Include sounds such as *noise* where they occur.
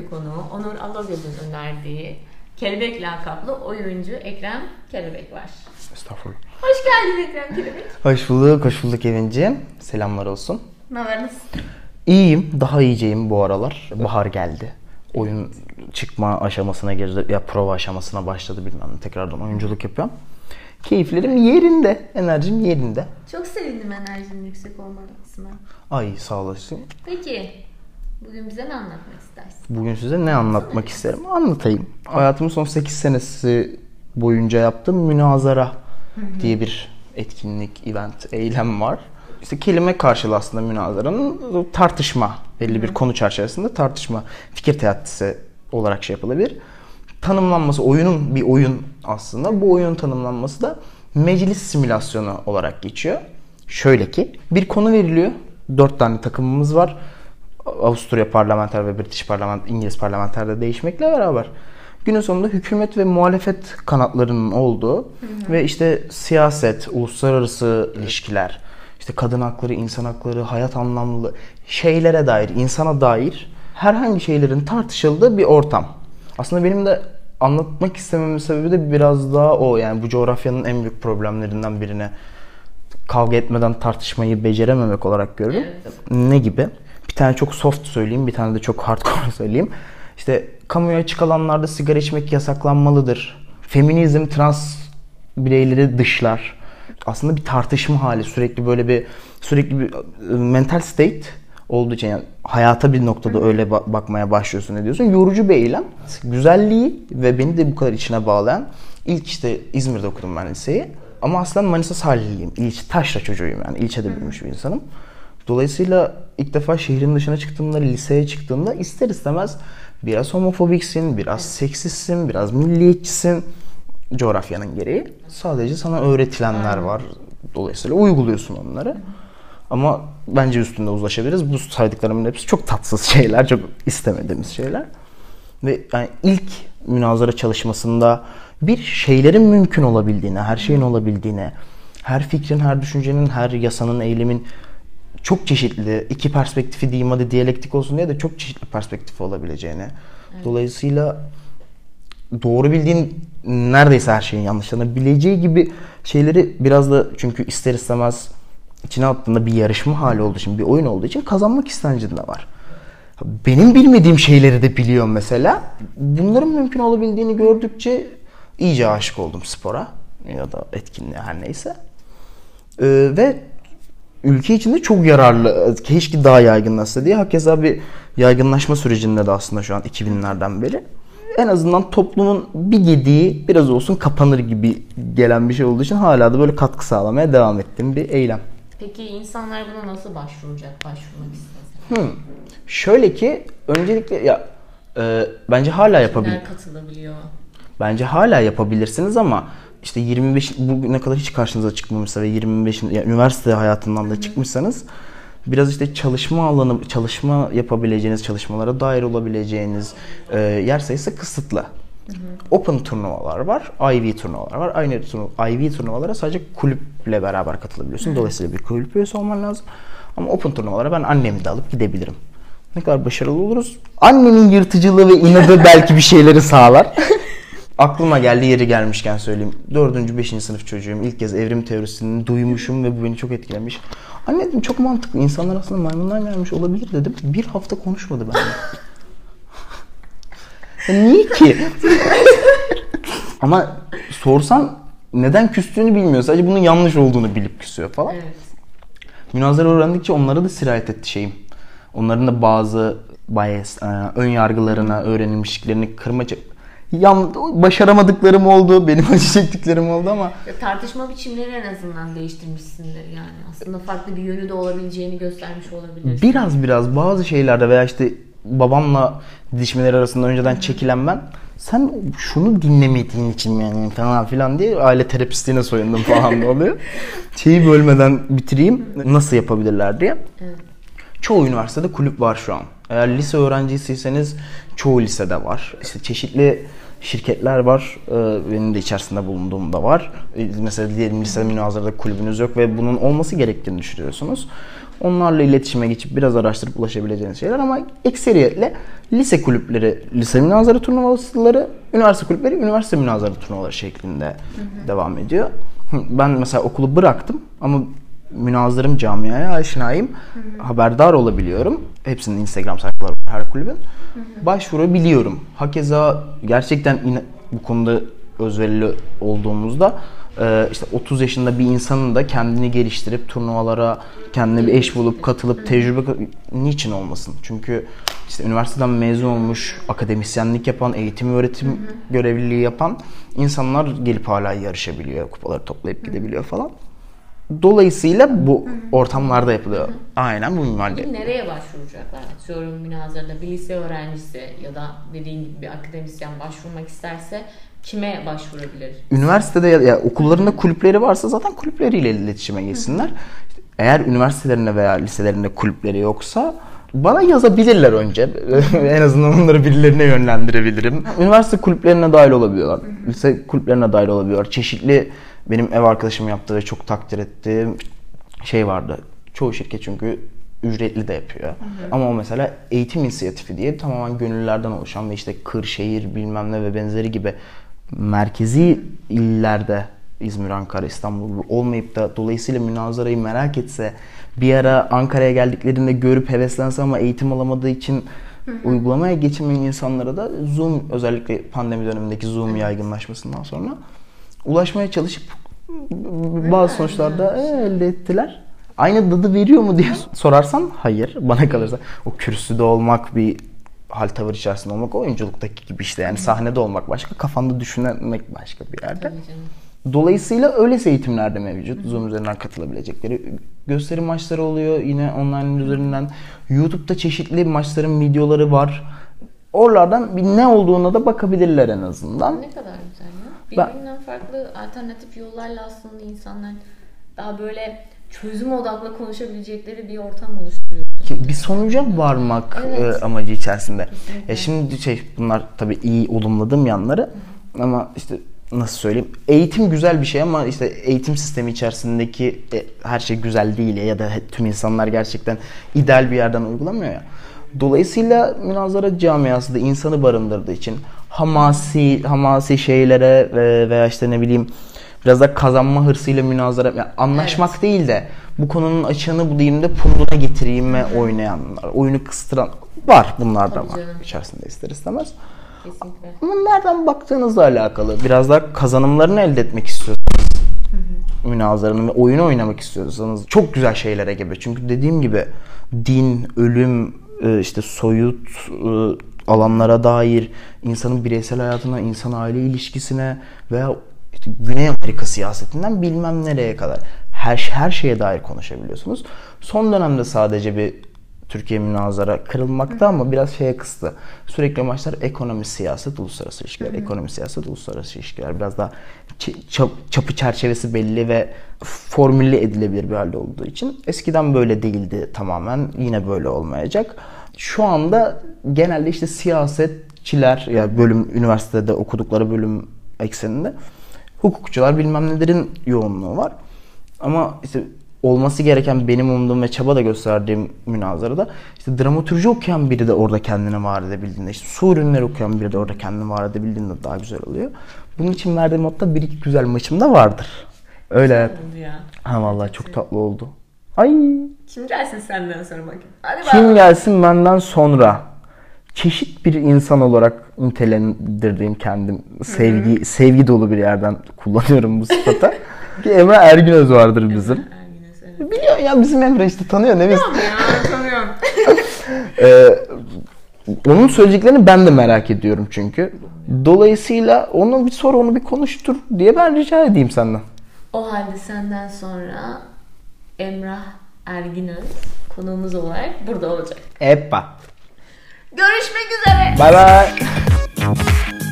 bugünkü konuğu Onur Alagöz'ün önerdiği Kelebek lakaplı oyuncu Ekrem Kelebek var. Estağfurullah. Hoş geldin Ekrem Kelebek. Hoş bulduk, hoş bulduk Evinciğim. Selamlar olsun. Ne haber nasılsın? İyiyim, daha iyiceyim bu aralar. Bahar geldi. Oyun çıkma aşamasına girdi, ya prova aşamasına başladı bilmem ne. Tekrardan oyunculuk yapıyorum. Keyiflerim yerinde, enerjim yerinde. Çok sevindim enerjinin yüksek olmasına. Ay sağ olasın. Peki bugün bize ne anlatmak istersin? Bugün size ne anlatmak isterim? Anlatayım. Hayatımın son 8 senesi boyunca yaptığım münazara diye bir etkinlik, event, eylem var. İşte kelime karşılığı aslında münazaranın tartışma, belli bir konu çerçevesinde tartışma, fikir teatisi olarak şey yapılabilir. Tanımlanması, oyunun bir oyun aslında. Bu oyunun tanımlanması da meclis simülasyonu olarak geçiyor. Şöyle ki bir konu veriliyor. Dört tane takımımız var. Avusturya parlamenter ve British parlament, İngiliz parlamenterde değişmekle beraber günün sonunda hükümet ve muhalefet kanatlarının olduğu ve işte siyaset, uluslararası ilişkiler, işte kadın hakları, insan hakları, hayat anlamlı şeylere dair, insana dair herhangi şeylerin tartışıldığı bir ortam. Aslında benim de anlatmak istememin sebebi de biraz daha o yani bu coğrafyanın en büyük problemlerinden birine kavga etmeden tartışmayı becerememek olarak görüyorum. Ne gibi? Tane çok soft söyleyeyim, bir tane de çok hardcore *laughs* söyleyeyim. İşte kamuya açık alanlarda sigara içmek yasaklanmalıdır. Feminizm trans bireyleri dışlar. Aslında bir tartışma hali. Sürekli böyle bir sürekli bir e, mental state olduğu için yani hayata bir noktada öyle ba- bakmaya başlıyorsun ne diyorsun. Yorucu bir eylem. Güzelliği ve beni de bu kadar içine bağlayan ilk işte İzmir'de okudum ben liseyi. Ama aslında Manisa Sahilliyim. İlçe, taşra çocuğuyum yani. İlçede büyümüş bir insanım. Dolayısıyla ilk defa şehrin dışına çıktığımda, liseye çıktığımda ister istemez biraz homofobiksin, biraz seksistsin, biraz milliyetçisin. Coğrafyanın gereği. Sadece sana öğretilenler var. Dolayısıyla uyguluyorsun onları. Ama bence üstünde uzlaşabiliriz. Bu saydıklarımın hepsi çok tatsız şeyler, çok istemediğimiz şeyler. Ve yani ilk münazara çalışmasında bir şeylerin mümkün olabildiğine, her şeyin olabildiğine, her fikrin, her düşüncenin, her yasanın, eylemin çok çeşitli, iki perspektifi diyeyim hadi diyalektik olsun diye de çok çeşitli perspektifi olabileceğine. Dolayısıyla doğru bildiğin neredeyse her şeyin yanlışlanabileceği gibi şeyleri biraz da çünkü ister istemez içine attığında bir yarışma hali olduğu için, bir oyun olduğu için kazanmak istencin de var. Benim bilmediğim şeyleri de biliyorum mesela. Bunların mümkün olabildiğini gördükçe iyice aşık oldum spora ya da etkinliğe her neyse. Ee, ve ülke içinde çok yararlı. Keşke daha yaygınlaşsa diye. Hakeza bir yaygınlaşma sürecinde de aslında şu an 2000'lerden beri. En azından toplumun bir gediği biraz olsun kapanır gibi gelen bir şey olduğu için hala da böyle katkı sağlamaya devam ettiğim bir eylem. Peki insanlar buna nasıl başvuracak, başvurmak istese? Hmm. Şöyle ki öncelikle ya e, bence hala yapabilir. Katılabiliyor? Bence hala yapabilirsiniz ama işte 25 bugüne kadar hiç karşınıza çıkmamışsa ve 25 yani üniversite hayatından da çıkmışsanız biraz işte çalışma alanı, çalışma yapabileceğiniz, çalışmalara dair olabileceğiniz e, yer sayısı kısıtlı. Open turnuvalar var, IV turnuvalar var. Aynı turnuva, IV turnuvalara sadece kulüple beraber katılabiliyorsun. Dolayısıyla bir kulüp üyesi olman lazım. Ama open turnuvalara ben annemi de alıp gidebilirim. Ne kadar başarılı oluruz? Annemin yırtıcılığı ve inadı *laughs* belki bir şeyleri sağlar. Aklıma geldi yeri gelmişken söyleyeyim. 4. 5. sınıf çocuğum. İlk kez evrim teorisini duymuşum ve bu beni çok etkilemiş. Anne dedim çok mantıklı. İnsanlar aslında maymundan gelmiş olabilir dedim. Bir hafta konuşmadı benimle. Ya niye ki? Ama sorsan neden küstüğünü bilmiyor. Sadece bunun yanlış olduğunu bilip küsüyor falan. Evet. Münazara öğrendikçe onlara da sirayet etti şeyim. Onların da bazı bias, e, ön yargılarına, öğrenilmişliklerini kırma yan, başaramadıklarım oldu, benim acı çektiklerim oldu ama Ya tartışma biçimleri en azından değiştirmişsindir yani. Aslında farklı bir yönü de olabileceğini göstermiş olabilir. biraz biraz bazı şeylerde veya işte babamla didişmeler arasında önceden çekilen ben sen şunu dinlemediğin için yani falan filan diye aile terapistliğine soyundum falan da oluyor. *laughs* Şeyi bölmeden bitireyim nasıl yapabilirler diye. Evet. Çoğu üniversitede kulüp var şu an. Eğer lise öğrencisiyseniz çoğu lisede var. İşte çeşitli şirketler var. Ee, Benim de içerisinde bulunduğum da var. Ee, Mesela diyelim lise münazarada kulübünüz yok ve bunun olması gerektiğini düşünüyorsunuz. Onlarla iletişime geçip biraz araştırıp ulaşabileceğiniz şeyler ama ekseriyetle lise kulüpleri, lise münazara turnuvaları, üniversite kulüpleri, üniversite münazara turnuvaları şeklinde devam ediyor. Ben mesela okulu bıraktım ama münazırım camiaya aşinayım. Haberdar olabiliyorum. Hepsinin Instagram sayfaları var her kulübün. Başvurabiliyorum. Hakeza gerçekten ina- bu konuda özverili olduğumuzda e, işte 30 yaşında bir insanın da kendini geliştirip turnuvalara kendine bir eş bulup katılıp tecrübe niçin olmasın? Çünkü işte üniversiteden mezun olmuş, akademisyenlik yapan, eğitim öğretim görevliliği yapan insanlar gelip hala yarışabiliyor, kupaları toplayıp gidebiliyor falan. Dolayısıyla bu ortamlarda yapılıyor. Aynen bu minvalde. Nereye başvuracaklar? Atıyorum münazarada bir lise öğrencisi ya da dediğin gibi bir akademisyen başvurmak isterse kime başvurabilir? Üniversitede ya, ya okullarında kulüpleri varsa zaten kulüpleriyle iletişime geçsinler. Eğer üniversitelerinde veya liselerinde kulüpleri yoksa bana yazabilirler önce. *laughs* en azından onları birilerine yönlendirebilirim. Üniversite kulüplerine dahil olabiliyorlar. Lise kulüplerine dahil olabiliyorlar. Çeşitli benim ev arkadaşım yaptığı ve çok takdir ettiğim şey vardı. Çoğu şirket çünkü ücretli de yapıyor. Ama o mesela eğitim inisiyatifi diye tamamen gönüllülerden oluşan ve işte Kırşehir bilmem ne ve benzeri gibi merkezi illerde İzmir, Ankara, İstanbul olmayıp da dolayısıyla münazarayı merak etse bir ara Ankara'ya geldiklerinde görüp heveslense ama eğitim alamadığı için uygulamaya geçemeyen insanlara da Zoom özellikle pandemi dönemindeki Zoom yaygınlaşmasından sonra ulaşmaya çalışıp bazı sonuçlarda elde ettiler. Aynı dadı veriyor mu diye *laughs* sorarsan hayır. Bana kalırsa o kürsüde olmak bir hal tavır içerisinde olmak oyunculuktaki gibi işte yani sahnede olmak başka kafanda düşünmek başka bir yerde. Dolayısıyla öylesi eğitimler de mevcut. Zoom üzerinden katılabilecekleri. Gösteri maçları oluyor yine online üzerinden. YouTube'da çeşitli maçların videoları var. Oralardan bir ne olduğuna da bakabilirler en azından. Ne kadar güzel ya. Birbirinden farklı alternatif yollarla aslında insanlar daha böyle çözüm odaklı konuşabilecekleri bir ortam oluşturuyor. Bir sonuca varmak Evet. e, amacı içerisinde. Ya şimdi şey bunlar tabii iyi olumladığım yanları ama işte nasıl söyleyeyim eğitim güzel bir şey ama işte eğitim sistemi içerisindeki e, her şey güzel değil ya, ya da tüm insanlar gerçekten ideal bir yerden uygulamıyor ya. Dolayısıyla münazara camiası da insanı barındırdığı için hamasi hamasi şeylere ve- veya işte ne bileyim biraz da kazanma hırsıyla münazara yani anlaşmak değil de bu konunun açığını bulayım da punduna getireyim ve oynayanlar, oyunu kıstıran var bunlar da var canım. içerisinde ister istemez. Kesinlikle. Ama nereden baktığınızla alakalı. Biraz daha kazanımlarını elde etmek istiyorsanız münazaranın ve oyunu oynamak istiyorsanız çok güzel şeylere gebe. Çünkü dediğim gibi din, ölüm, e, işte soyut e, alanlara dair insanın bireysel hayatına, insan aile ilişkisine veya işte Güney Amerika siyasetinden bilmem nereye kadar her her şeye dair konuşabiliyorsunuz. Son dönemde sadece bir Türkiye münazara kırılmakta ama biraz şeye kıstı. Sürekli maçlar ekonomi, siyaset, uluslararası ilişkiler, ekonomi, siyaset, uluslararası ilişkiler. Biraz daha çap- çapı çerçevesi belli ve formülle edilebilir bir halde olduğu için. Eskiden böyle değildi tamamen. Yine böyle olmayacak. Şu anda genelde işte siyasetçiler ya yani bölüm üniversitede okudukları bölüm ekseninde hukukçular bilmem nelerin yoğunluğu var. Ama işte olması gereken benim umduğum ve çaba da gösterdiğim münazarada işte dramatürji okuyan biri de orada kendini var edebildiğinde, işte su ürünleri okuyan biri de orada kendini var edebildiğinde daha güzel oluyor. Bunun için verdiğim hatta bir iki güzel maçım da vardır. Öyle. Oldu ya. Ha vallahi çok tatlı oldu. Ay Kim gelsin senden sonra bakayım. Hadi kim bak. gelsin benden sonra çeşit bir insan olarak nitelendirdiğim kendim sevgi sevgi dolu bir yerden kullanıyorum bu sıfatı. *laughs* Ki Emre Ergünöz vardır bizim. Biliyor ya bizim Emre işte tanıyor ne biz. Ya tanıyorum. *laughs* Ee, onun söyleyeceklerini ben de merak ediyorum çünkü. Dolayısıyla onu bir sor onu bir konuştur diye ben rica edeyim senden. O halde senden sonra Emrah Erginöz konuğumuz olarak burada olacak. Heppa. Görüşmek üzere. Bye bye.